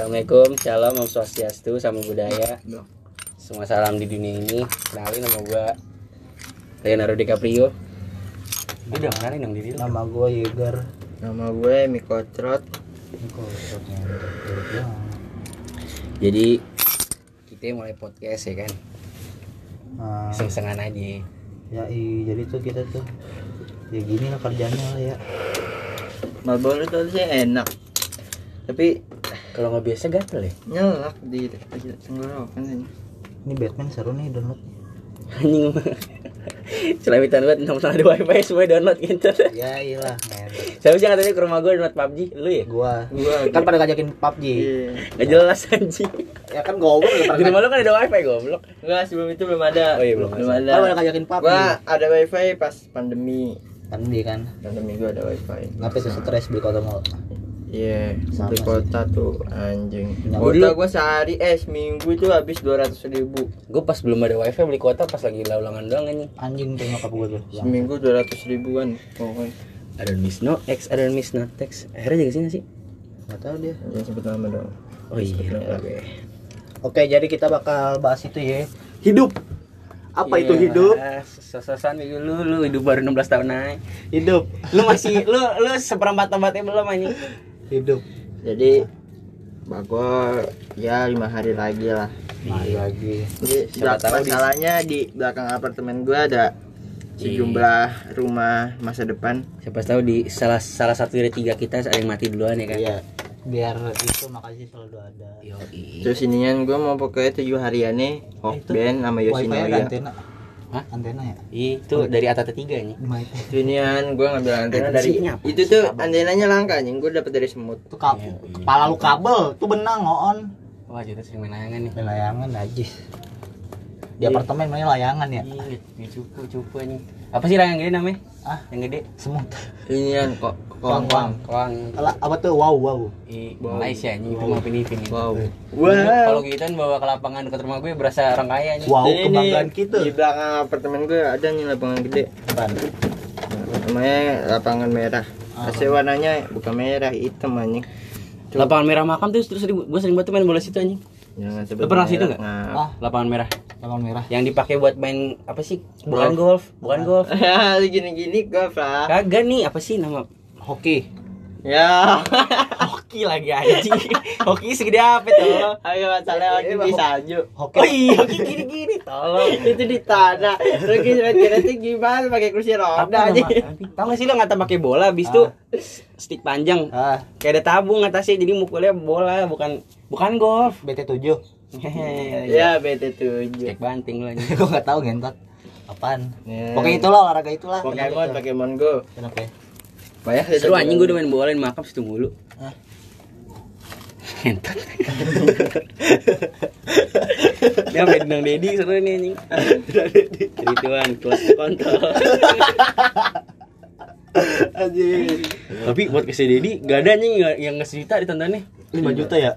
Assalamualaikum, shalom, om swastiastu, sama budaya. Semua salam di dunia ini. Kenalin nama gua Leonardo DiCaprio. Lu udah kenalin dong diri. Nama gue Yeager. Nama gue Miko Trot. Jadi kita mulai podcast ya kan. Nah, Iseng-isengan aja. ya i, jadi tuh kita tuh ya gini lah kerjanya lah ya. Marlboro itu harusnya enak. Tapi Kalau nggak biasa gatel ya. nyelak di tenggorokan ini. Ini Batman seru nih download. Anjing. Selamitan banget nomor ada wifi semua download gitu. Ya iyalah. Siapa sih katanya ke rumah gua download PUBG? Lu ya? Gua Gua kan pada ngajakin PUBG. Iya. Gak jelas anjing. Ya kan goblok ya Di rumah lu kan ada wifi goblok. Enggak, sebelum itu belum ada. Oh iya, belum belum ada. Kan pada ngajakin PUBG. Gua ada wifi pas pandemi. Pandemi kan. Pandemi gua ada wifi. Ngapain tuh stres beli kota mau? Iya, di sih. kota tuh anjing. Nah, Kota gua sehari eh seminggu itu habis 200 ribu. Gue pas belum ada wifi beli kuota pas lagi laulangan doang anjing. Anjing tuh nyokap gua tuh. Seminggu 200 ribuan. Pokoknya I don't miss no X, don't miss no text. Akhirnya jaga sini sih. nggak tahu dia. jangan sebut nama dong. Oh iya. Oke. Oke, jadi kita bakal bahas itu ya. Hidup. Apa itu hidup? Sososan lu lu hidup baru 16 tahun naik. Hidup. Lu masih lu lu seperempat obatnya belum anjing. Hidup. Jadi Mbak gua ya lima hari lagi lah. Mari lagi. Jadi Siapa belak- tahu di- masalahnya di belakang apartemen gua ada sejumlah rumah masa depan. Siapa tahu di salah salah satu dari tiga kita ada yang mati duluan ya kan. Iya. Biar itu makasih selalu ada. Yoi. Terus inian gua mau pokoknya tujuh hariannya Hokben sama Yoshinoya. Antena. Hah? Antena ya? Itu dari atas tiga nih. Di mana itu? Terus inian gua ngambil antena Ada dari itu tuh antenanya langka anjing gua dapet dari semut. Itu kap Iya, iya. kepala lu kabel, tuh benang ngoon. Wah, kita sering main layangan nih. Main layangan najis. Di Iya. apartemen main layangan ya. Iya, cupu cupu anjing. Apa sih layangan gede namanya? Ah, Yang gede. semut. Inian kok Koang, koang Koang Ala, apa tuh? Wow, wow. di Wow. Malaysia anjing itu mau pinipin. Wow. Kalau gitu kan bawa ke lapangan dekat rumah gue berasa orang kaya anjing. Wow, Ini kebanggaan nih, kita. Di belakang apartemen gua ada nih lapangan gede. Apaan? Namanya lapangan merah. Ah. Kasih warnanya bukan merah, hitam anjing. Lapangan merah makam tuh terus gue sering banget main bola situ anjing. Jangan Lu pernah situ nggak? Nah. Ah, Lapangan merah lapangan merah. yang dipakai buat main apa sih? Bukan golf, bukan golf. Ya, gini-gini golf lah. Kagak nih, apa sih nama? Hoki. Ya. Hoki lagi anjing. Hoki segede apa tuh? Ayo masalahnya lagi di salju. Hoki. Oh iya, hoki gini-gini tolong. Itu di tanah. Lagi kira itu gimana pakai kursi roda aja. Tahu gak sih lo ngata pakai bola habis tuh stick panjang. Ah, Kayak ada tabung atasnya jadi mukulnya bola bukan bukan golf. BT7. Hehehe. Ya BT7. Cek banting lo anjing. Gua enggak tahu ngentot. Apaan? Ya. Pokoknya itulah olahraga itulah. Pokemon, Pokemon Go. Kenapa ya? Banyak Seru anjing gue udah main bola di makam situ mulu. Hah? Entot. Dia main dendang Dedi seru nih anjing. Jadi tuan kelas kontol. Anjing. Tapi buat kasih Dedi gak ada anjing yang- yang nge juta ditontonnya. 5 juta ya?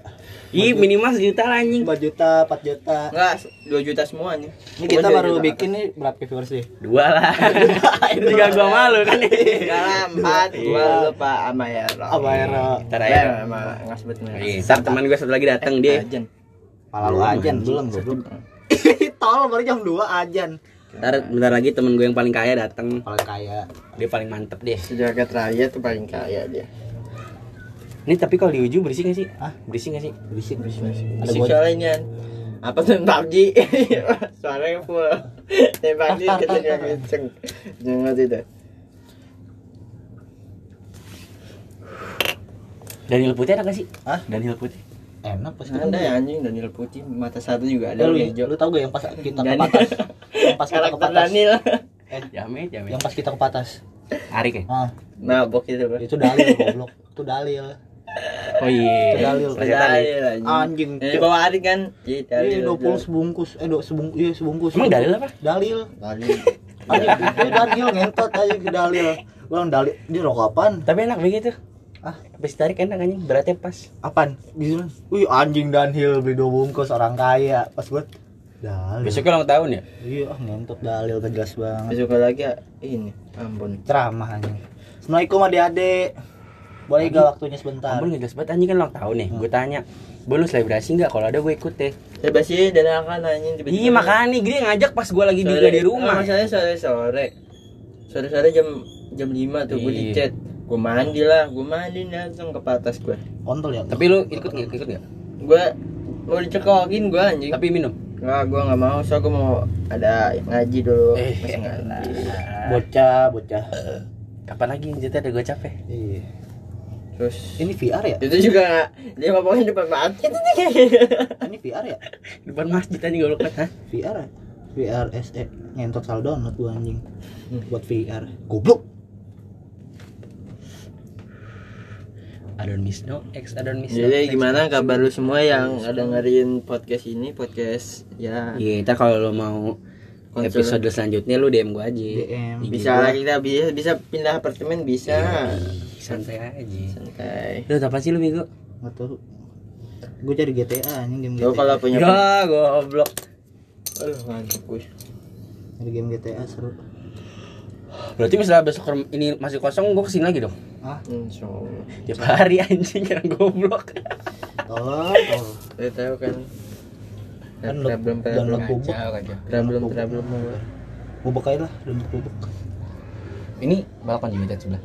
Ih minimal sejuta lah anjing. 5 juta, 4 juta. Enggak, 2 juta semua nih. Ini kita Gua baru bikin nih berapa viewers sih? Dua lah. Juga gua malu kan. Enggak lah, 4 gua lupa sama ya. Ntar Ya, aja. sama enggak sebut merek. Iya, Ntar teman gue satu lagi datang dia. Ajen. Pala lu ajan belum goblok. Tol baru jam 2 ajan. Ntar bentar lagi temen gue yang paling kaya datang. Paling kaya. Dia paling mantep deh. Sejagat raya tuh paling kaya dia. Ini tapi kalau di ujung berisik gak sih? Hah? Berisik gak sih? Berisik berisik. Ada Ada gua soalnya apa tuh PUBG suaranya full tembak nggak tar. kenceng jangan tidak Daniel Putih ada gak sih? Hah? Daniel Putih. enak pasti ada ya anjing Daniel Putih mata satu juga ada lu, yang hijau lu tau gak yang pas kita ke patas? Yang pas kita ke patas. Daniel Eh, Jamet, jamet. yang pas kita ke patas. Arik ya? Ah, nah bok itu bro itu dalil goblok. Itu dalil. Oh iya. Dalil. Dalil, anjing Anjing. Eh, bawa Ari kan iya Iya, Dalil 20 sebungkus. Eh, do, sebungkus. Iya, sebungkus. Emang dalil apa? Dalil. Dalil Anjing, itu dalil ngentot aja ke dalil. Bilang dalil, dia rokok apaan? Tapi enak begitu. Ah, Habis tarik enak anjing, beratnya pas. apaan? Gitu. Wih, anjing Danhil beli dua bungkus orang kaya. Pas gua dalil. Besoknya ulang tahun ya? Iya, ah, ngentot dalil gak jelas banget. besok lagi ya, ini ampun Ceramah anjing. Assalamualaikum adik-adik. Boleh gak waktunya sebentar? Ampun nggak jelas banget anjing kan ulang tahun nih. Gue tanya, bonus selebrasi nggak? Kalau ada gue ikut deh. Sih dadakan anjing tiba-tiba. Iya makanya nih dia ngajak pas gue lagi juga Sore- di rumah. Ah, masalahnya sore sore. Sore sore jam jam 5 tuh gue di Iya. chat. Gue mandi lah, gue mandi langsung ke patas gue. Kontol ya. Tapi lu ikut nggak? Ikut nggak? Gue mau dicekokin gue anjing. Tapi minum. Enggak, gue nggak mau, so gue mau ada ngaji dulu. Eh, Masih ngaji. bocah, bocah. Kapan lagi yang ada gue capek? Iya. Terus Ini VR ya? itu juga dia ngomongin depan masjid itu Ini VR ya? Depan masjid aja gue. Hah? VR ya? VR SE ngentot saldo download gua anjing. Hmm. Buat VR. Goblok. I don't miss no ex, I don't miss no Jadi gimana kabar lu semua yang ada dengerin podcast ini, podcast ya Iya, ntar kalau lo mau Konsul. episode selanjutnya lu DM gue aja. DM. Bisa gua. kita bisa bisa pindah apartemen bisa. Santai aja. Santai. Lu apa sih lu Bigo? Enggak tahu. Gua cari GTA anjing game Lo GTA. kalau punya Ya, goblok. Aduh, mantap gue. Cari game GTA seru. Berarti misalnya besok ini masih kosong, gue ke sini lagi dong. Ah, Insya Allah. Tiap hari anjing yang goblok. tolong, tolong. Saya tahu kan. Kan problem download problem bubuk. problem problem Bubuk aja lah, download bubuk. Ini balkon juga sebelah.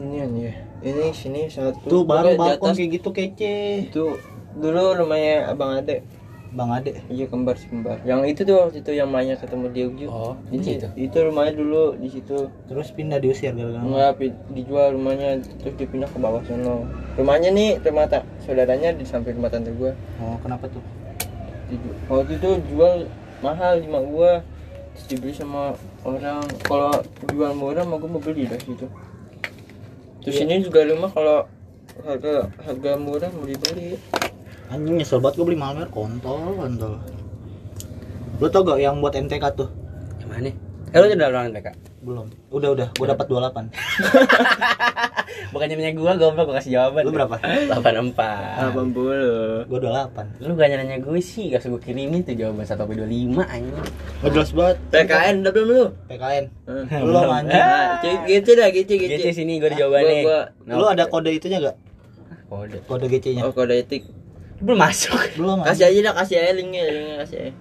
Ini ya. Ini sini satu. Tuh baru balkon kayak gitu kece. Itu dulu rumahnya Abang Ade. Bang Ade. Iya kembar kembar. Yang itu tuh waktu itu yang Maya ketemu dia Uju. Oh, di situ? Itu rumahnya dulu di situ. Terus pindah diusir gara-gara Enggak, dijual rumahnya terus dipindah ke bawah sono. Rumahnya nih rumah tak saudaranya di samping rumah tante gua. Oh, kenapa tuh? Dijual. Waktu itu jual mahal di mak gua. Terus dibeli sama orang. Kalau jual murah mah gua mau beli dah situ. Terus Iya. ini juga rumah kalau harga harga murah mau dibeli. Anjing nyesel banget gua beli Malmer kontol, kontol. Lu tau gak yang buat MTK tuh? Yang mana? Eh, lu udah ruangan PK? Belum. Udah, udah. Gua dapat 28. Bukannya punya gua, goblok gua kasih jawaban. Lu berapa? 84. 80. Gua 28. Lu gak nanya gue sih, gak suka kirimin tuh jawaban 1 sampai 25 anjing. Gak jelas banget. PKN udah belum lu? PKN. Hmm. Belum anjing. Nah, gitu- gitu dah gitu gitu. Gitu sini gua ada jawabannya. Gua- gua- Lu ada kode itunya gak? kode. Kode GC-nya? Oh kode etik. Belum masuk. Belum. Kasih aja dah, kasih aja linknya, linknya kasih aja.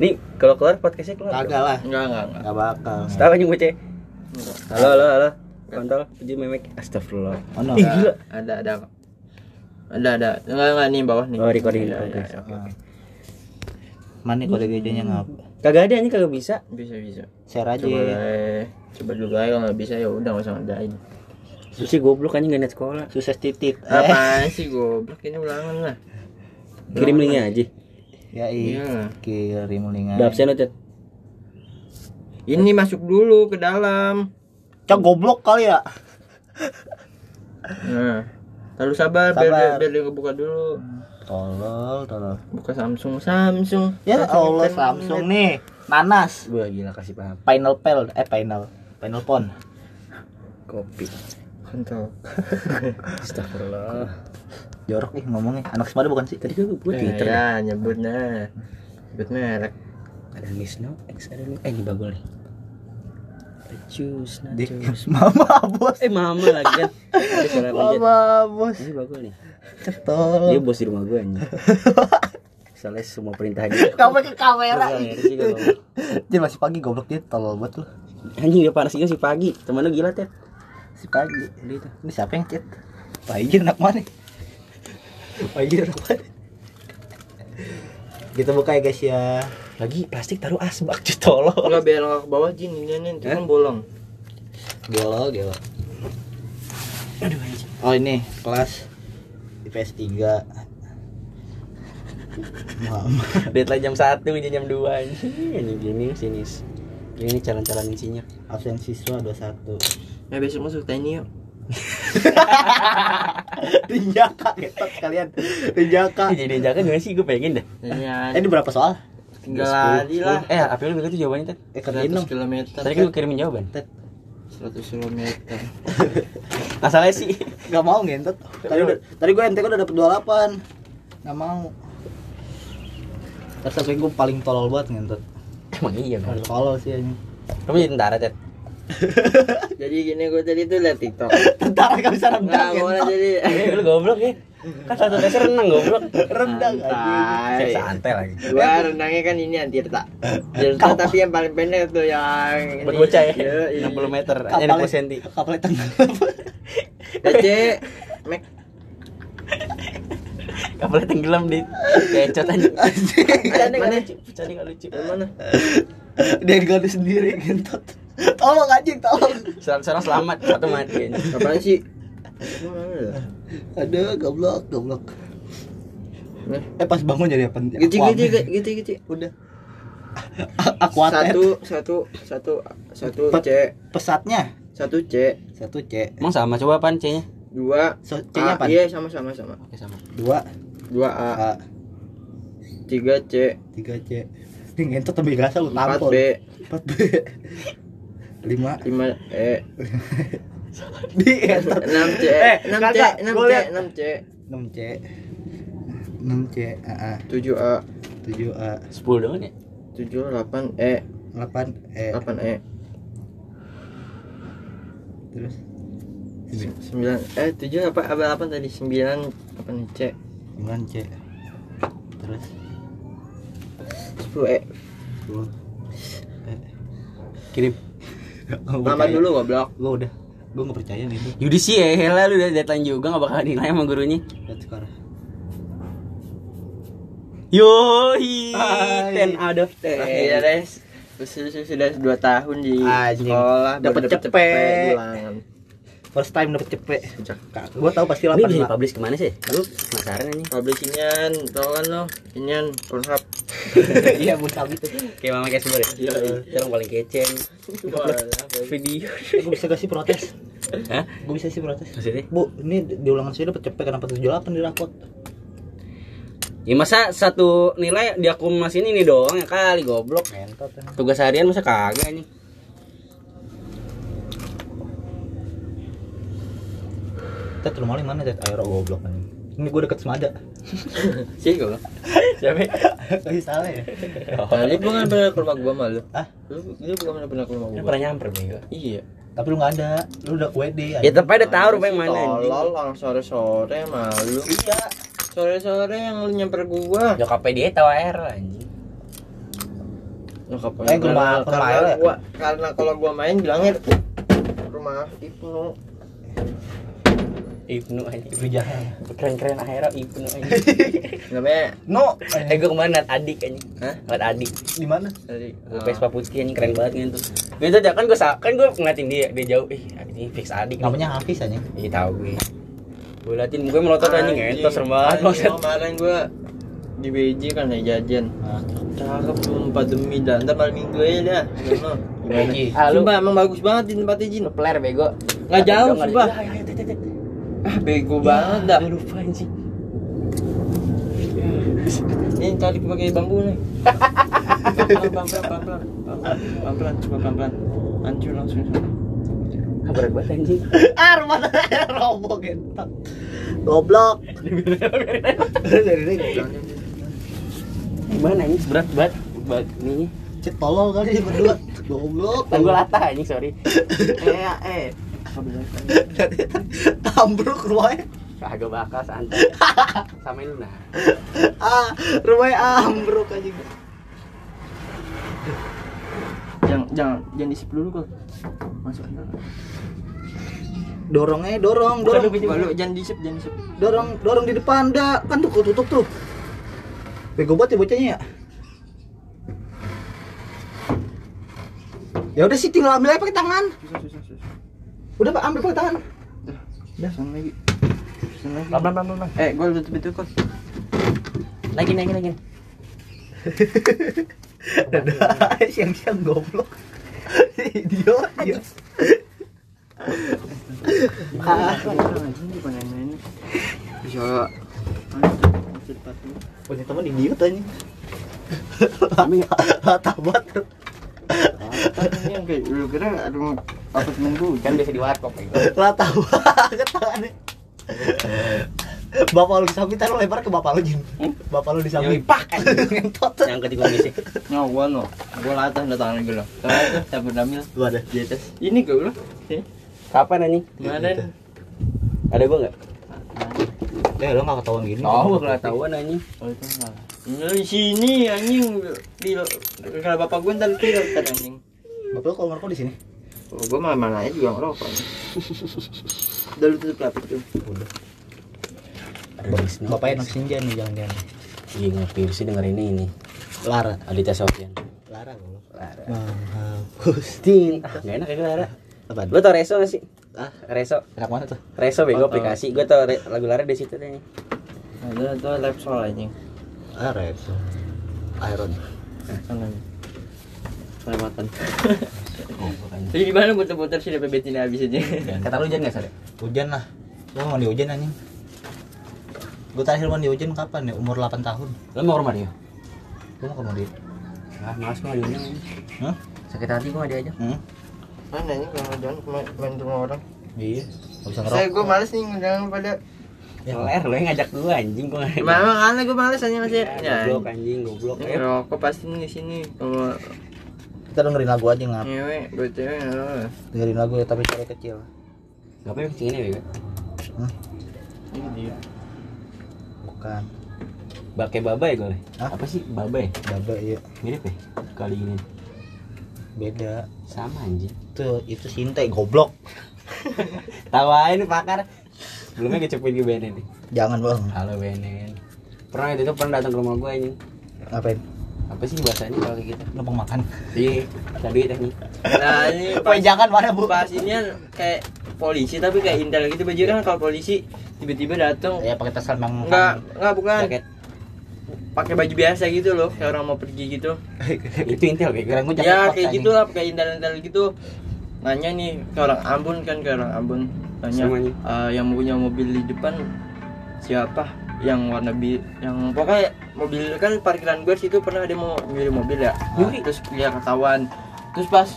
Nih, kalau keluar podcastnya keluar. Kagak lah. Enggak, enggak, enggak. Gak bakal. Tahu anjing bocah. Enggak. Halo, halo, halo. Kontol, tujuh memek. Astagfirullah. Oh no. Ih, gila. Ada, ada. Ada, ada. Enggak, enggak nih bawah nih. Oh, recording Ya, ya, ya. Oke, oke. Mana kode GC-nya ngap? Kagak ada anjing kagak bisa. Bisa, bisa. Share aja. Coba. Coba dulu aja kalau nggak bisa ya udah nggak usah ngadain. Susi goblok anjing gak sekolah. Sukses titit. Eh. Apaan sih goblok ini ulangan lah. Kirim linknya aja. Ya iya. Iya. Kirim link Udah aja. absen lu, Tet? Ini masuk dulu ke dalam. Cok goblok kali ya. Nah, lalu sabar, biar Sabar. biar dia ngebuka dulu. Tolol, tolol. Buka Samsung, Samsung. Ya Allah. Samsung nih. Nanas. Wah, gila kasih paham. Final pel eh final. Final pon. Kopi. Kontol. Astagfirullah. Jorok nih ngomongnya. Anak semada bukan sih? Tadi kan gue Eh, Twitter. ya, nyebut nah. Nyebut merek. Ada Miss No, X ada. Eh, ini bagol nih. Jus, Di nachos. Mama bos. Eh, mama lagi kan. Mama bos. Ini bagol nih. Ketol. Dia bos di rumah gue anjing. Soalnya semua perintah aja. Kamu ke kamera. Dia masih pagi goblok dia tolol banget lu. Anjing udah panas juga sih pagi. Temen lu gila, Tet. Si pagi. Ini siapa yang chat? Ijin anak mana? Ijin anak mana? Kita buka ya guys ya. Lagi plastik taruh asbak cuy tolol. Enggak biar nggak ke bawah jin ini nih, itu kan bolong. Gelo, gelo. Aduh anjing. Oh ini kelas IPS 3 Mama. Deadline jam 1 jadi jam 2 anjing. Ini gini sinis. Ini calon-calon insinyur. Absen siswa 21 Ya besok masuk TNI yuk. Rinjaka ketot kalian Rinjaka jadi jaga gimana sih gue pengen deh. TNI Eh ini berapa soal? tinggal lari lah. Eh, apa lu bilang tuh jawabannya, Tet? Eh kerjain 100 dong km. Tadi kan gue kirimin jawaban. 100 km. Masalahnya sih Gak mau ngentot Tadi, udah, tadi gue MTK udah dapet 28 Gak mau Terus gue paling tolol banget ngentot emang iya, tolol sih anjing Kamu jadi tentara, Tet? Jadi gini gue tadi tuh liat tiktok Tentara gak bisa rendang nggak mau jadi Eh, lu goblok ya. Kan satu dasar renang goblok. Rendang. Santai. Santai lagi. gua rendangnya kan ini anti retak Tirta tapi yang paling pendek tuh yang Buat bocah ya. Iya, iya. 60 meter, Kapal- eh 60 cm. Kapal tengah. DC Mac Kapalnya tenggelam di kecot aja. Mana, mana? Lucu. Mana Dia diganti sendiri gentot. Tolong anjing, tolong. Seorang selamat, satu mati. apaan sih? Aduh, goblok, goblok. Eh pas bangun jadi apa? gitu gitu gitu gitu Udah. Aku satu satu satu satu Pet- C. pesatnya? Satu C. Satu C. Emang sama coba apaan C-nya? dua. So, A. C-nya apa? iya sama sama sama. Oke sama. dua. Dua A. A. Tiga C. Tiga C. Ini ngentot lebih gasa lu empat tampol. B. Empat B lima. Lima E di ngentot enam C. Eh, enam C enam C enam C. Enam C. Enam C A A. Tujuh A. Tujuh A. 10 doang ya? tujuh delapan E. Delapan E. Delapan E. Terus? Sembilan eh tujuh apa apa delapan tadi? Sembilan apa nih C? Sembilan C. Terus? Sepuluh E. Sepuluh. E Kirim. Nama dulu goblok gua udah gua nggak percaya nih itu Yudi sih ya, hela lu udah deadline juga gak bakal dinilai sama gurunya. lihat sekarang Yoi, Hai. 10 out of 10. Akhirnya deh sudah sudah dua tahun di Anjing. sekolah baru Dapet dapet cepet. First time dapet cepet Sejak Kak, gua tahu pasti Ini delapan bisa lah dipublish ke mana sih? Lu penasaran ini? publishingan tau kan lo inian Pornhub iya buta gitu Kayak mama kayak ya? Iya. Yang paling kece. nih. Video. gua bisa gak sih protes Hah? gua bisa sih protes Maksudnya? Bu, ini di ulangan saya dapat cepet kenapa 78 di rapot? Ya masa satu nilai diakumulasin ini doang ya kali goblok. Ya. Tugas harian masa kagak nih. Tet rumah lu mana Tet? Aero goblok kan. Ini gua deket Semada. sih gue Siapa? Lagi salah ya? tadi gue kan pernah ke rumah gue malu Ah, lu lu bukan pernah ke rumah Lu gue pernah nyamper bego. iya tapi lu nggak ada. Lu udah WD. Ya tapi udah tahu rupanya mana anjing. tolol orang sore sore malu Iya. sore sore yang lu nyamper gua Nyokapnya dia tahu air anjing. Nyokap Eh, rumah- rumah karena ya? gua karena kalau gua main bilangnya rumah Ibnu Ibnu anjing. Ibnu Jahan. Keren-keren akhirnya Ibnu anjing. namanya No. Eh gue kemarin liat adik anjing. Hah? Liat adik. Di mana? dari Gue Vespa putih anjing keren banget gitu. Gitu aja kan gue kan gue ngeliatin dia dia jauh. Ih, ini fix adik. Namanya Hafiz aja. Iya tahu gue. Gue liatin gue melotot anjing entos serem banget kemarin gua di BJ kan naik jajan Nah, cakep sumpah demi dah ntar malam minggu aja dah Gimana? Ah, Sumpah emang bagus banget di tempat izin lu player bego. Nggak jauh, sumpah. Ya, ya, ya, ya, ya. ah bego banget dah lupa anjing. ini tadi pakai bambu nih pelan pelan pelan pelan pelan pelan pelan coba pelan pelan hancur langsung Berat banget anjing. Ah, rumah saya roboh gentot. Goblok. Dari ini. Gimana anjing berat banget. Berat ini. Cit tolol kali ini berdua. Goblok. Gue latah anjing sorry. eh eh Tambruk rumahnya. Kagak bakal santai. Samain lu nah. Ah, rumahnya ambruk aja. jangan jangan jangan disip dulu kok masuk Dorongnya dorong, Bukan dorong. lu jangan disip jangan disip dorong dorong di depan dah kan tuh tutup tuh bego banget ya bocahnya ya ya udah sih tinggal ambil aja pakai tangan susah susah susah udah pak ambil pakai tangan dah sana lagi. Sana lagi. Eh gua tutup itu kok Lagi lagi lagi. dadah siang-siang goblok. Idiot ya ah ini bisa. Punya teman idiot aja tapi rata banget ini yang kayak lu kira ada apartemen gua Kan biasa di warkop ya. rata banget tangannya bapak lu di samping taruh lempar ke bapak lu Jin Hmm? bapak lu di Yang samping pak ngentot yang ketika ngisi nyawa no gue latah udah tangan gue loh tangan saya berdamil lu ada di atas ini gue loh sih kapan anjing kemarin ada gua nggak eh lu nggak ketahuan gini Tahu. gua nggak tahuan anjing oh itu enggak ini di sini anjing di kalau bapak gue ntar kan anjing bapak lu kalau ngerokok di sini? Oh, gue malah mana aja juga ngerokok. Udah lu tutup laptop tuh udah. Bapaknya anak senja nih jangan-jangan. Iya ngerti sih denger ini ini? Lara. Aditya Sofyan. Lara kalau Lara. Ting ah nggak enak ya Lara? Apa lu tau Reso gak sih? Ah? Reso. Enak mana tuh. Reso bego Oh, tau. aplikasi. Gua tau lagu Lara di situ deh ada tuh lab soal anjing. Ah Reso. Iron sana kelewatan oh jadi gimana muter-muter sih DP betina habis aja? Kata lu jangan nggak sadar hujan lah. Lu mandi hujan anjing? Gue terakhir mandi hujan kapan ya? Umur 8 tahun. Lu mau ke rumah dia? Lu mau ke mandi ah malas gua diundang anjing. Hah? sakit hati gua nggak diajak Hmm? mana nih kalau jangan main, rumah orang. Iya, nggak bisa saya ngerokok. gue males nih ngundang pada. Ya, Ler, lu yang ngajak gua anjing gua nggak Memang karena gue males aja masih Ya, goblok anjing. goblok Ini Eh, rokok pasti nih di sini kalau kita dengerin lagu aja ngap. ngewe gue cewek nggak apa. Dengerin lagu ya tapi suara kecil. Ya kencingin ya bego Hah? Ini dia. Bukan. Bake baba ya gue Hah? Apa sih baba ya? Baba iya. Mirip ya? Kali ini Beda. Sama anjing Itu itu Sinte goblok. Tawain pakar Belumnya kecepin ke BNN nih Jangan, Bang. Halo BNN Pernah itu tuh pernah datang ke rumah gue anjing Ngapain? Apa sih bahasanya kalau kayak gitu? Numpang makan. Iya, tadi anjing Nah ini jangan mana, Bu? pas ini kan kayak polisi tapi kayak intel gitu baju kan kalau polisi tiba-tiba datang Ya pakai tas lambang. enggak enggak bukan Jaket pakai baju biasa gitu loh kayak orang mau pergi gitu Itu intel Kirain gua jaket ya kayak gitu lah kayak intel-intel gitu nanya nih ke orang Ambon kan ke orang Ambon nanya Semuanya. "Eh, yang punya mobil di depan siapa yang warna bi yang pokoknya mobil kan parkiran gue situ pernah ada mau nyuri mobil ya. Nyuri? terus dia ketahuan. Terus pas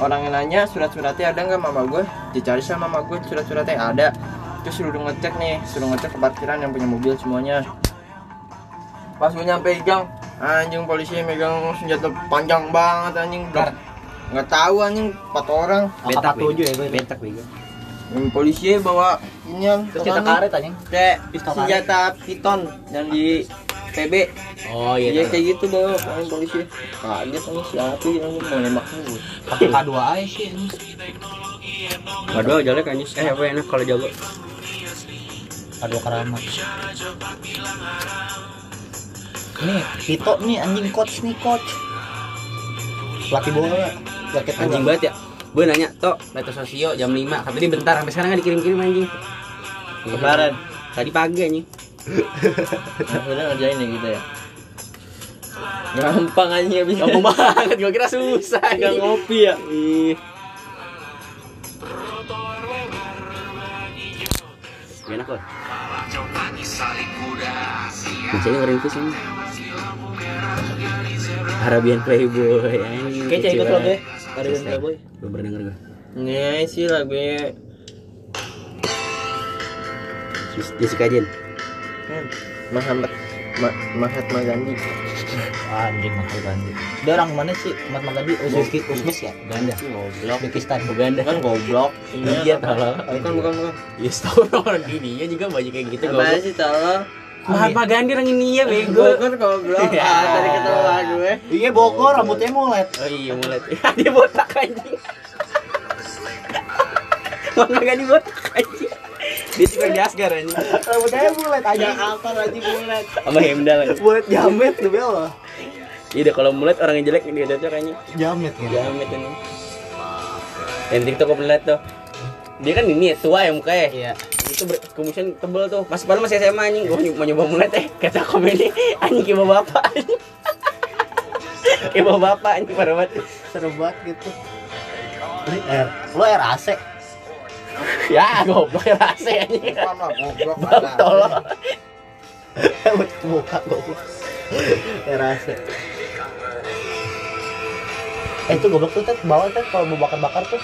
orang yang nanya surat-suratnya ada nggak mama gue dicari sama mama gue surat-suratnya ada. Terus suruh ngecek nih suruh ngecek ke parkiran yang punya mobil semuanya. Pas gue nyampe gang anjing polisi megang senjata panjang banget anjing. Nggak tahu anjing empat orang. Betak AK-47 ya, gue. Betak bego yang polisi bawa ini Terus kita karet anjing. kayak Pistol senjata piton yang di PB Oh iya iya kayak gitu bawa orang polisi kaget sama siapa yang mau nembak gue Pakai K2 aja sih. anjing. Waduh jelek anjing Eh apa enak kalau jago K2 keramat. Nih, Vito nih anjing coach nih coach. Pelatih bola. Jaket Anjing banget ya Gue nanya, Tok, Leto Sosio jam 5 Kata dia bentar, sampai sekarang nggak dikirim-kirim anjing Kemarin. Tadi pagi anjing udah ngerjain ya gitu ya gampang aja bisa Gampang banget, gue kira susah anjing. ngopi ya Ih. Enak loh. Biasanya ngerintis ini. Arabian Playboy Kece ikut deh. Ada yang Playboy. Belum pernah denger gue. ini sih lagunya Jessica Jen. Muhammad Ma Mahatma Gandhi Anjing mahal Gandhi. Dia orang mana sih? Mahatma Gandhi Uzbekistan Uzbek ya? Uganda. goblok Uzbekistan. Uganda. kan goblok Iya tolong. bukan bukan bukan Ya tahu orang India juga banyak kayak gitu apa goblok. sih tolong Mahatma Gandhi orang India bego. Bogor goblok Ya. ah tadi ketawa lagu gue Iya Bogor rambutnya mulet. Oh iya mulai. dia botak anjing. Mahatma Gandhi botak anjing. Dia cuma di Asgar anjing. Rambutnya mulet aja. apa lagi bulat Sama Hemdal anjing. Mulet jamet demi Allah. Iya kalau mulut orang yang jelek dia cocok anjing. Jamet gitu. Jamet anjing. Yang TikTok pernah liat tuh. Dia kan ini ya, tua ya mukanya. Iya. Itu ber- kumusan tebel tuh. Pas padahal masih SMA anjing. Gue mau nyoba mulet eh kata komedi anjing kayak bapak anjing. kayak bapak anjing parah banget. Seru banget gitu. Ini R, lo R AC. Ya goblok ya rasa anjing. Bang tolong. Muka goblok. R AC. Eh itu goblok tuh tet bawah tet kalau mau bakar-bakar tuh.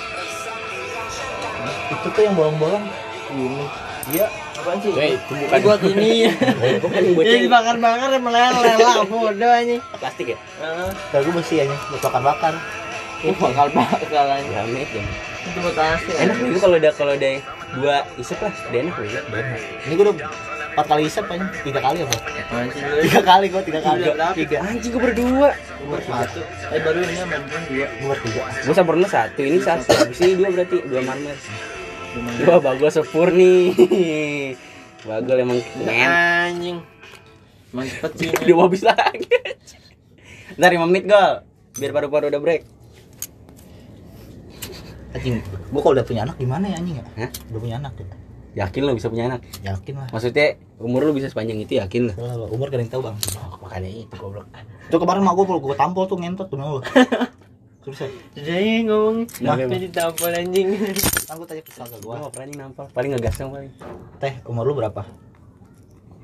Itu tuh yang bolong-bolong. Ini Iya. Apaan sih? Weh, itu Ini bukan buat ini. bukan yang Jadi boceng dibakar-bakar meleleh bodoh ini. plastik ya? Heeh. Kalau gue bersih aja, buat bakar-bakar. Ini bakal-bakal aja. Jamet ya. Itu buat nasi. Enak juga kalau udah kalau udah dua isep lah, udah enak juga. Ini gue udah empat kali isep aja, tiga kali apa? Anjing. Tiga kali gue, tiga kali. Tiga. Anjing gue berdua. Umur satu. Eh baru ini pun dua. Gue tiga. Gue sampurna satu, ini satu. Habis ini dua berarti dua marmer. Wah, bagol sepur nih. Bagol emang men. Anjing. Emang cepet sih. Udah habis lagi. Ntar 5 menit gol. Biar paru-paru udah break. Anjing, gue kalau udah punya anak gimana ya anjing ya? Hah? Udah punya anak ya? Yakin lo bisa punya anak? Yakin lah. Maksudnya umur lu bisa sepanjang itu yakin lo? Lah, umur gak ada yang tahu bang. Oh, makanya itu goblok. Itu kemarin mak gue gue tampol tuh ngentot tuh lo. Terus Jadi ngomong Nah, jadi tampol anjing. gue tanya ke kakak Gua gue, gak pernah nih nampal, paling ngegas dong paling. teh umur lu berapa?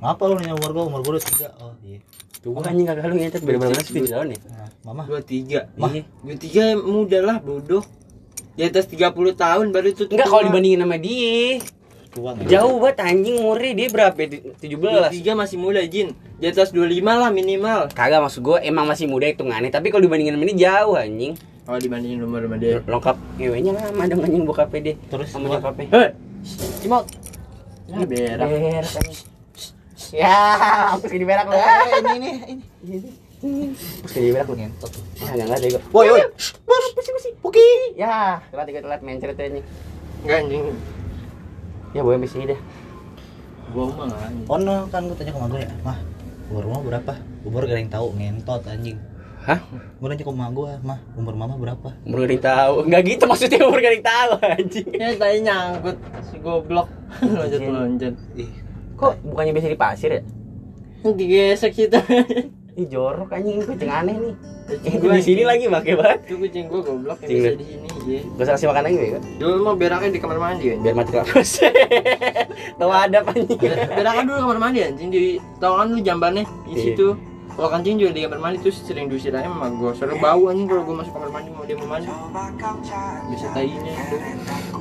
Ngapa lu nanya umur gue? Umur gue udah tiga. Oh iya. Tuh gua anjing kagak lu ngecat beda-beda banget sih tahun ya. Nah, mama. Dua tiga. Mah. Dua tiga muda lah bodoh. Di atas 30 tahun baru itu Enggak kalau dibandingin sama dia. Tua? Jauh banget anjing umurnya dia berapa? Dua 17. tiga masih muda Jin. Di atas 25 lah minimal. Kagak maksud gua emang masih muda hitungannya, tapi kalau dibandingin sama dia jauh anjing. Kalau dibandingin umur sama dia. Lengkap ngewenya lama dong anjing bokapnya dia. Terus sama gua- nyokapnya. Hei. Cimot. Ya berak. Berak. Ya, hapus jadi berak lu. Eh, ini ini ini. Jadi berak lu. Ngentot. Ah, enggak enggak deh gua. Woi woi. Bos, Puki. Ya, telat ikut telat main cerita ini. Enggak anjing. Ya, boleh ini dah. Gua mah. Oh no, kan gue tanya ke gue ya, mah umur mama berapa? Umur gak ada yang tahu ngentot anjing. Hah? Gue nanya ke mak gue, mah umur mama berapa? Umur gak tahu. Enggak gitu maksudnya umur gak tahu anjing. Ya tadi nyangkut si goblok. Loncat loncat. Ih, Kok bukannya biasa di pasir ya? Digesek situ. Ih jorok anjing ini kucing aneh nih. Kucing Eh, gua di sini lagi pakai banget. Itu kucing gua goblok yang bisa di sini. Iya. Gak usah kasih makan lagi ya. Dulu mau beraknya di kamar mandi kan. Biar mati lakus. Tahu ada anjing. Beraknya dulu kamar mandi anjing di tau kan lu jambannya di Iya. situ. Kalau kancing juga di kamar mandi terus sering diusir aja sama gua. Soalnya bau anjing kalau gua masuk kamar mandi mau dia mau mandi. Bisa tainya itu.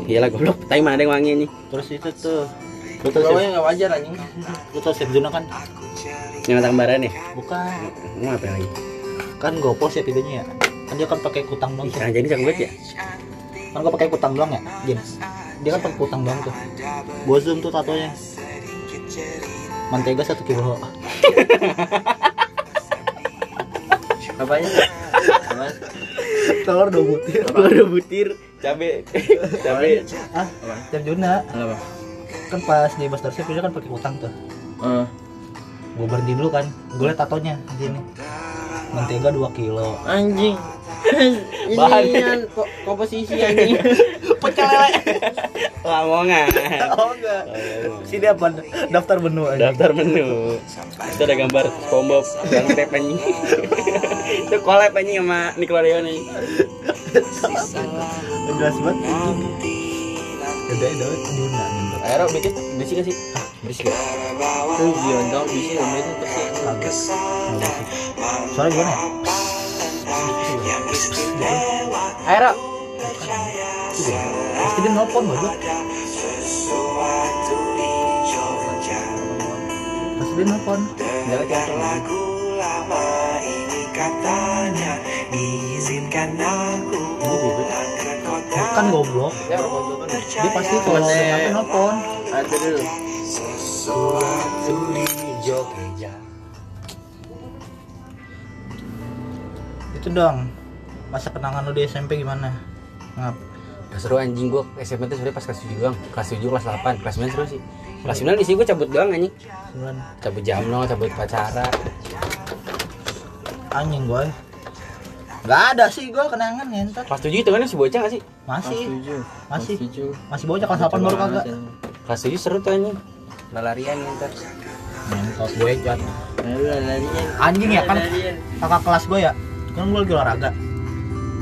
Iyalah goblok. Tapi mana ada yang wangi nih? terus itu tuh. Chef, Baunya nggak wajar anjing. lu tau Chef Zuna kan? Yang tambaran ya? Bukan. Mau apa lagi? Kan gopos ya videonya ya. Kan dia kan pakai kutang doang tuh. jangan jadi cakep banget ya. Kan gua pakai kutang doang ya, Jin. Dia kan pakai kutang doang tuh. Gua zoom tuh tatonya. Mantega satu kilo. Apanya? Apaan? Telur dua butir. Ada butir cabe cabe Ah, Chef Juna. Apa? Kan pas di Master Chef dia kan pakai kutang tuh. Eh, Gua berhenti dulu kan. Gua liat tatonya di sini. Mentega 2 kilo. anjing. Bahan. Ini ko- komposisi anjing. Pecel lele. lamongan Oh enggak. Sini apa? Daftar menu aja. daftar menu itu ada gambar SpongeBob yang rap anjing itu collab anjing sama Nickelodeon nih Jelas banget. Gede dong Juna. Aero bikin bersih gak sih Berisik. Tuh Giondong bisa om itu pasti. Kagak. Soalnya gimana ya? Aero Pasti dia nelfon gua. Pasti dia nelfon. Enggak lagu Bukan goblok. Dia pasti kalau udah nyampe nelfon. Ada dulu. Itu dong. Masa kenangan lu di SMP gimana? Ngap. Gak seru anjing gua SMP tuh sebenernya pas kelas 7 doang Kelas 7, kelas 8, kelas 9 seru sih Kelas 9 di sini gua cabut doang anjing. Cabut jamno, cabut pacara Anjing gua. Gak ada sih gua kenangan ngentot. Kelas 7 itu kan masih bocah gak sih? Masih. tujuh. Masih. tujuh. Masih bocah kelas 8 baru kagak. Kelas 7 seru tuh anjing. Larian ntar Ngentot gue jat. Anjing ya kan? Kakak kelas gue ya. Kan gue lagi olahraga.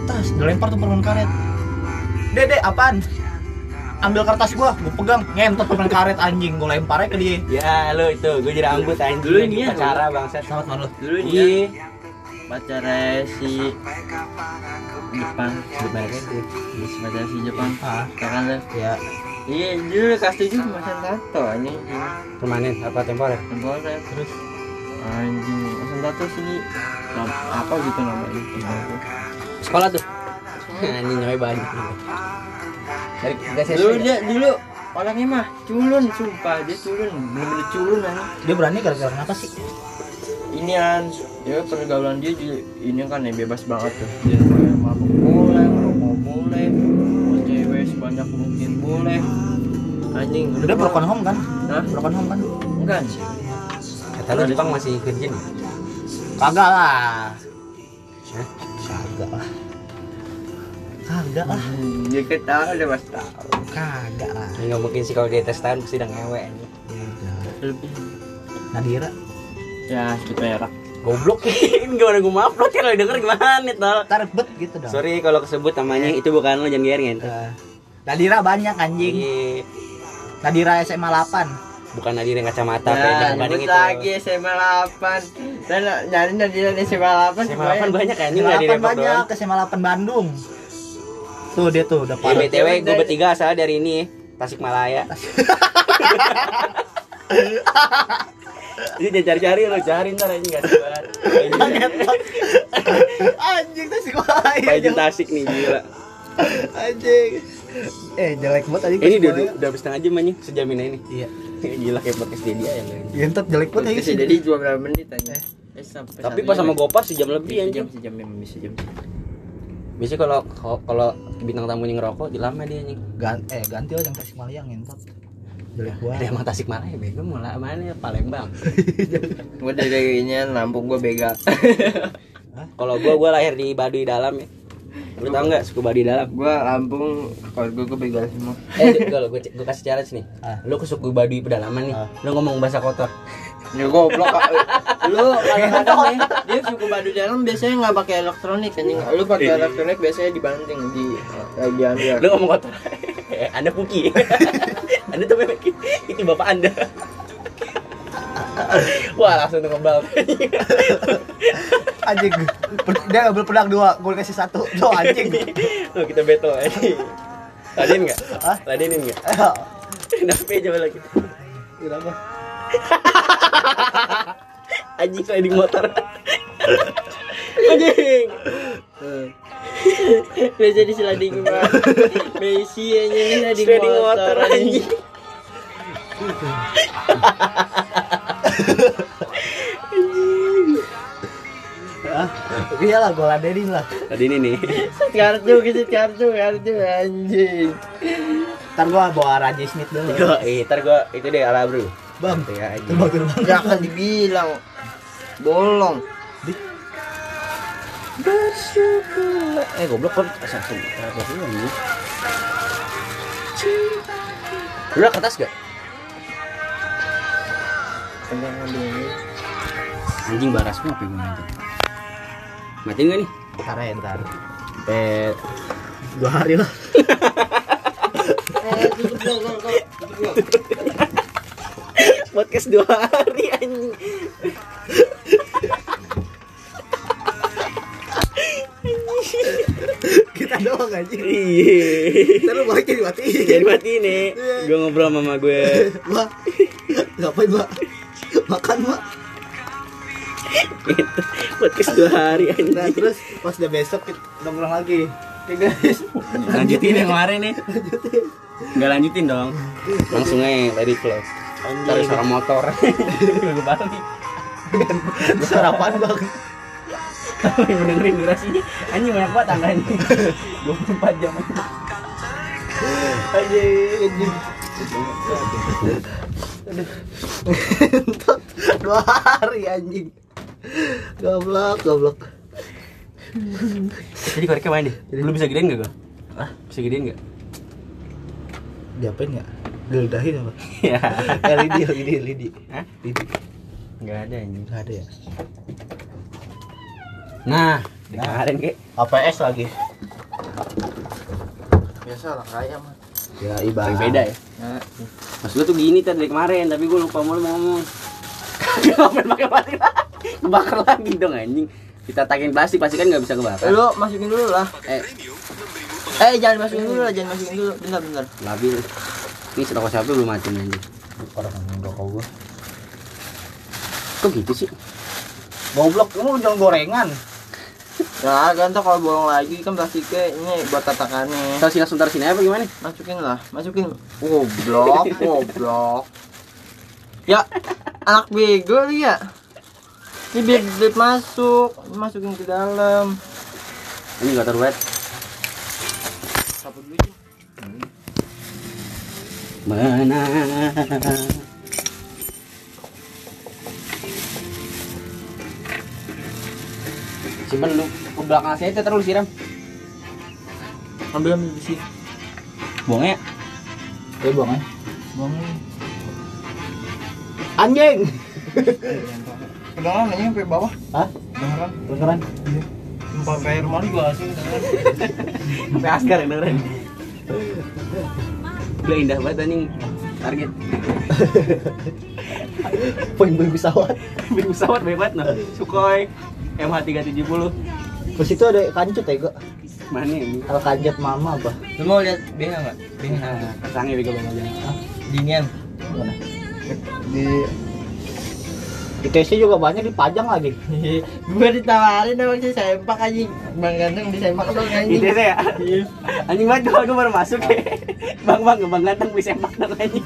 Tas dilempar tuh permen karet. Dede apaan? Ambil kertas gue gue pegang. Ngentot permen karet anjing. Gue lemparnya ke dia. Ya lu itu, gue jadi rambut anjing. Dulu ini ya, pacara bangsat. Selamat malam. Lu Dulu Iya. dia pacarnya si Jepang. Gimana sih? Pacarnya si Jepang. ah kan lu? ya Iya, dulu kelas 7 masang tato ini. Permanen apa temporer? Temporer terus anjing masang tato sih Nam- apa gitu namanya Sekolah tuh. Anjing nyampe banyak. Dari dulu dia dulu orangnya mah culun sumpah dia culun bener-bener culun anjing Dia berani gara-gara kenapa sih? Ini kan ya pergaulan dia juga ini kan ya bebas banget tuh dia mabuk boleh merokok boleh mau cewek sebanyak mungkin boleh anjing Dia broken home kan? Hah? Broken home kan? enggak anjing Kata lu Jepang masih kerja nih. Kagak lah. Kagak lah. Kagak lah. Hmm, dia ketawa udah mas tahu Kagak lah. Ya nggak mungkin sih kalau di atas tahun pasti udah ngewe lebih Nadira. Ya kita merah Goblok ini gimana gue upload ya kalau denger gimana tol. Ntar bet gitu dong. Sorry kalau kesebut namanya itu bukan lo jangan gerin Eh, Nadira banyak anjing. Iya. Nadira SMA 8. Bukan Nadine yang kacamata ya kayak bukan yang nyebut itu. lagi SMA 8 dan nyari nanti dari SMA 8 SMA 8 banyak anjing SMA enggak di 8 Depok banyak ke SMA 8 Bandung. Tuh dia tuh udah Ya, parah. BTW gue bertiga asal dari ini Tasikmalaya. Ini jangan cari-cari lo, cari ntar aja enggak banget. anjing tuh sih gua. Kayak Tasik nih gila. Anjing. Eh jelek banget anjing. Ini udah, semuanya. udah habis setengah jam anjing sejam ini nih. Iya. Gila kayak podcast dia dia yang lain. Yentot jelek banget anjing. Jadi cuma berapa menit aja eh, sampai Tapi pas sama ya? Gopar sejam lebih sejam anjing. sejam memang bisa jam Biasanya kalau kalau- kalau bintang tamunya ngerokok di lama dia anjing. Gan eh ganti aja yang Tasikmalaya ngentot. Ada banget. emang Tasikmalaya bego mulai mana Palembang. gue dari ini Lampung gue bega Kalau gua gua lahir di Baduy dalam ya. Lu tau nggak suku Baduy dalam? gue Lampung keluarga gue begal semua Eh, kalau gua, gua kasih challenge nih. Ah. Lu ke suku Baduy pedalaman nih. Ah. Lu ngomong bahasa kotor. ya goblok lu kadang-kadang nih dia suku badu dalam biasanya nggak pakai elektronik anjing lu pakai elektronik biasanya dibanting di eh, diambil Lu ngomong kotor. Eh, anda puki. anda tuh memang itu bapak Anda. Wah, langsung tuh ngebal. Anjing. Dia ngambil pedang dua, gue kasih satu. Tuh anjing. Tuh kita battle aja. Ladenin enggak? Hah? Ladenin enggak? Eh, Kenapa ya coba lagi? Kenapa? Anjing sliding motor. Anjing. Biasa di sliding pak Messi aja ini sliding, Sliding motor, motor anjing. Ah, iyalah gue ladenin lah. Tadi ini nih. kartu gitu kartu kartu anjing Ntar gua bawa Raja Smith dulu. Yo, eh, ntar gua itu deh ala bro. Bang, Ya, terbang. gak akan dibilang bolong Bersyukur. Eh, goblok kok asal. Asal sih anjing. Lu ke atas gak? Anjing baras apa yang gua Matiin gak nih? Ntar ya ntar. Eh, Dua hari lah. podcast dua hari anjing. Kita doang anjing. Iya. Lu balik jadi matiin. Jadi mati nih. Gua ngobrol sama mama gue. Mbak, ngapain mbak? Makan mbak. Gitu. Podcast dua hari anjing. Nah terus pas udah besok kita nongkrong lagi. Oke guys. lanjutin yang kemarin nih nggak lanjutin dong langsung aja tadi flow cari suara motor gue balik Sarapan bang. Tapi mendengarin durasinya anjing banyak banget angkanya 24 jam Anjing, anjing. Dua hari anjing. Goblok, goblok. jadi koreknya main deh lu bisa gedein gak gue? Hah? bisa gedein gak? Diapain ya? Diludahin apa? ya Eh, lidi, lidi, lidi. Hah? Lidi. nggak ada anjing Nggak ada ya? Nah. Kemarin kek APS lagi. biasa lah kaya mah Ya ibarat. beda ya? Nah, Mas gue tuh gini tadi dari kemarin tapi gue lupa mau ngomong. Ngapain pakai plastik kebakar lagi dong anjing. Kita takin plastik pasti kan nggak bisa kebakar. Lu masukin dulu lah. Eh. Eh jangan masukin dulu lah jangan masukin dulu. Bentar bentar. Labil. Ini rokok siapa belum mati anjing. Orang rokok gua. Kok gitu sih? Goblok, lu jangan gorengan. Ya gantung kalau bolong lagi kan plastiknya ini buat tatakannya. Sini langsung taruh sini apa gimana? Masukin lah, masukin. Goblok, goblok. Ya, anak bego lu ya. Ini biar biar masuk, masukin ke dalam. Ini enggak taruh wet. Sapu dulu. Cing. Mana? Simpen lu ke belakang saya itu terus siram. Ambil ambil di sini. Buangnya. Ya buang aja. Buang. Anjing. Kedengeran nanya sampai bawah. Hah? Kedengeran. Beneran? Sampai air mani gua asing kedengeran. Sampai askar yang dengerin. Udah indah banget anjing. Target. Poin-poin pesawat. Beli pesawat banget nah. Sukhoi MH370. Terus itu ada kancut ya, gua. Mana ini? Al kancut mama apa? Lu mau lihat BH enggak? BH. Nah, kesangnya bego banget. Dinian. Mana? Di ITC juga banyak dipajang lagi. gua ditawarin sama si sempak aja. Bang ganteng di sempak dong anjing. Itu ya. Anjing banget gua, gua baru masuk ya. Bang bang, bang ganteng beli sempak dong anjing.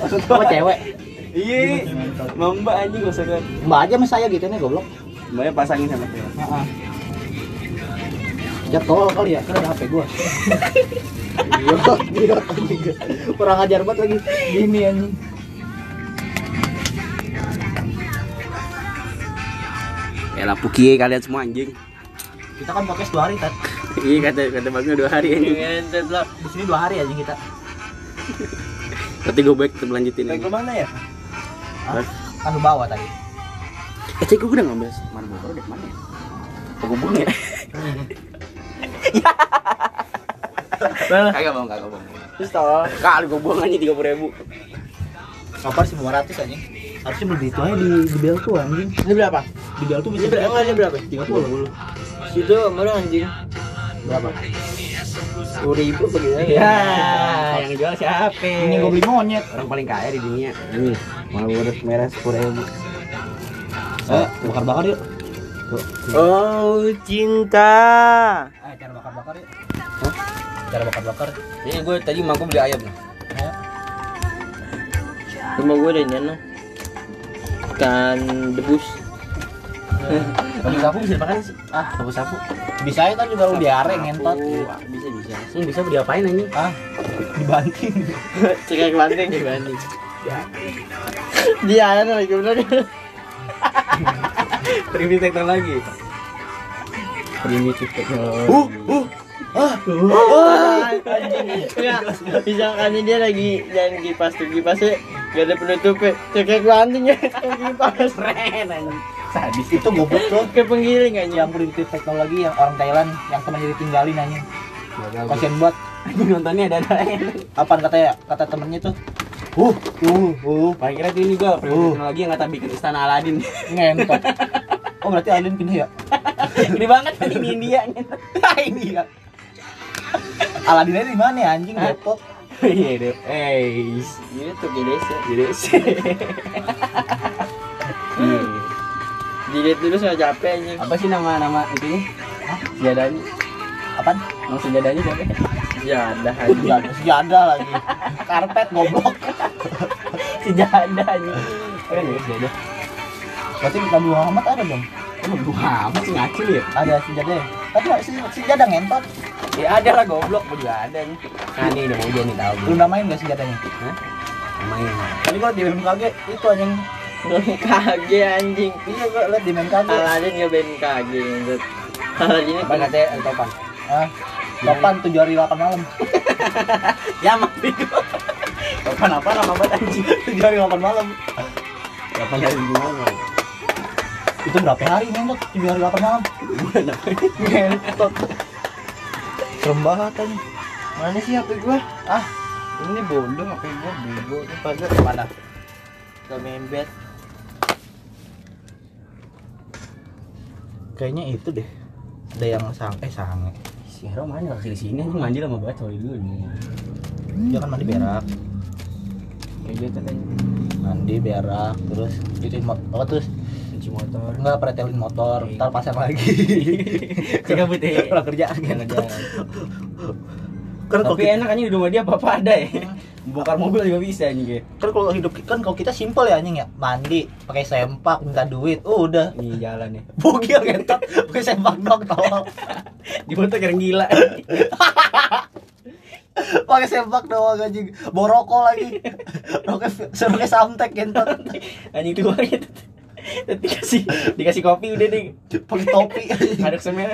Maksud gua cewek. Iya. Mbak anjing gak usah kan. Mbak aja sama saya gitu nih goblok. Mbaknya pasangin sama cewek. Heeh. Ya tolol kali ya, kan ada HP gua. Iya, iya. Kurang ajar banget lagi. Gini anjing. Ya lah puki kalian semua anjing. Kita kan podcast dua hari, Tat. Iya kata kata bagnya dua hari anjing. Ngentet lah. Di sini dua hari anjing kita. Tapi gue baik kita lanjutin Baik lagi. lu mana ya? Hah? Kan lu bawa tadi. Eh, cek gue udah ngambil mana bawa udah mana ya? Kok gue buang ya? Kagak bang, kagak bang. Terus tolong. Kali gue buang aja tiga puluh ribu. Kapan sih 500 anjing? Harusnya beli itu aja di di Bel tuh anjing. Ini berapa? Di Bel tuh bisa berapa? Ini berapa? 30. Situ baru anjing. Berapa? Sepuluh ribu begitu Ya, yang jual siapa? Ini gua beli monyet. orang paling kaya di dunia. Ini malah gue merah sepuluh ribu. Eh, bakar-bakar yuk. Tuh. Oh, cinta. Eh, cara bakar-bakar yuk. Hah? Cara bakar-bakar. Ini gue tadi mau beli ayam nih. Ayo. Rumah gue ada ini. Ikan debus. Sapu sapu bisa dimakan sih. Ah, Sapu sapu. bisa ya kan juga lu diare ngentot. Ah, Bisa bisa. Ini bisa diapain anjing? Ah, dibanting. Cekek banting dibanding. Dia ada lagi bener. Primitif teknologi. Primitif teknologi. Uh, uh. Ah, Wah, Enggak, misalkan dia lagi jalan kipas tuh kipasnya gak ada penutupnya. Cekek banting ya kipas. Keren anjing. sadis itu goblok tuh. Kayak penggiling aja. Yang primitif teknologi yang orang Thailand yang temannya ditinggalin anjing. Kasian buat Anjing nontonnya ada ada apaan katanya kata temennya tuh uh uh uh Paling kira ini gua primitif Uh. teknologi yang kata bikin istana Aladin. ngentot oh berarti alien pindah ya Gede banget kan ini India. ini ya Aladinnya di mana ya anjing Depok Iya deh. Eh, jadi sih. Iya. Dilihat dulu saya capek aja. Apa sih nama nama itunya? Hah? Sejadahnya. apaan Nama sejadahnya siapa? Ya ada Sejadah, sejadah lagi karpet goblok Sejadah anjing. Keren ya sejadah. berarti Nabi Muhammad ada dong Oh, gua amat sih ngacil ya. ada sejadah ya tapi nggak sih sejadah ngentot Ya ada lah goblok, gua juga ada nih. Nah, nih udah mau hujan nih tahu. lu namain nggak sejadahnya Hah? Namanya. tadi gua di BMKG itu anjing BMKG anjing. iya gua liat di BMKG Aladin nggak BMKG. Aladin Apa katanya El Topan? ah Topan tujuh hari delapan malam Ya mah bego. Topan apa nama banget anjing? tujuh hari delapan malam Topan dari gimana? itu berapa hari ngentot tujuh hari delapan malam apa? ngentot serem banget anjing Mana sih HP gua? ah Ini bodoh HP gua bego tuh pada mana gak membet. kayaknya itu deh ada yang sang eh sange Si Hero mana kasih di sini anjing mandi lama banget sorry dulu. dia kan mandi berak Kayak gitu kan. mandi berak terus cuci mo- apa terus Cuci motor. enggak pretelin motor Oke. ntar pasang lagi putih. Pulang kerjaan Jangan gitu. jangan. kan kalau Tapi kita, enak anjing di rumah dia apa-apa ada ya. Bongkar mobil juga bisa anjing kayak. kan kalau hidup kan kalau kita simpel ya anjing ya mandi pakai sempak minta duit oh udah Ini jalan ya. bugil ngentot pakai sempak dong tolong Di foto keren gila. pakai sempak doang anjing bawa rokok lagi rokok pakai samtek gentot anjing tua gitu. Dikasih dikasih kopi udah deh. pakai topi Aduk semen.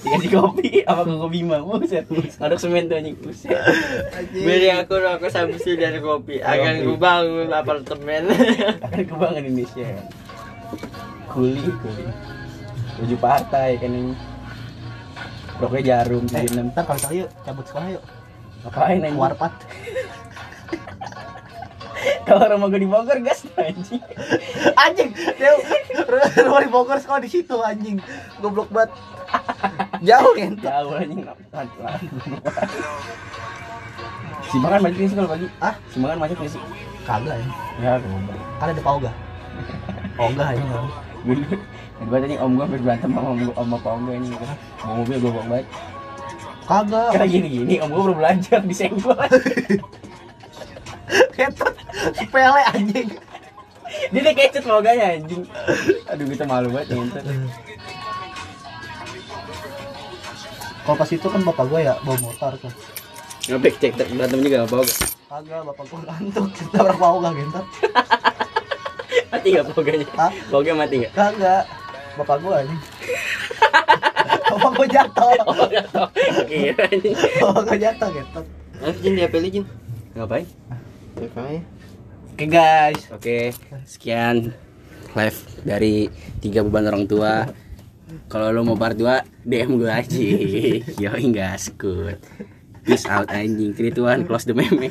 Dikasih kopi apa koko bima buset. Aduk semen tuh anjing buset. Beri aku rokok samsu dan kopi Akan ku bangun apartemen Akan kebanggaan Indonesia. Kuli kuli. Baju partai kan ini. Roknya jarum eh, tujuh enam. ntar kali kali yuk cabut sekolah yuk Ngapain anjing? warpat Kalau rumah gue di Bogor gas anjing. anjing dia rumah di Bogor sekolah di situ anjing goblok banget jauh gentot Jauh anjing. Si makan macet sih kalau pagi? ah Si makan macet sih? kagak ya Ya, goblok. kan ada pauga pauga kan gue dulu Kedua tadi om gue habis berantem sama om gue om gue ini gitu. Bawa mobil gue bawa banget. kagak Kayak gini gini om gue baru belajar disenggol. gentot sepele anjing Dia udah kecet loganya anjing. Aduh kita malu banget ngentot. kalau pas itu kan bapak gue ya bawa motor tuh Ngapek cek berantem juga apa gak? kagak bapak gue ngantuk kita berapa pauga gentot Mati gak poganya? Hah? Poganya mati gak? kagak bapak gue anjing bapak gue jatuh Oh gak tau. Kira anjing. bapak gue jatuh gentot Ayo Jin di HP Jin Ngapain? Oke Oke guys, oke sekian live dari tiga beban orang tua. Kalau lo mau part 2 DM gue aja. Yo enggak skut. Peace out anjing. Krituan close the meme.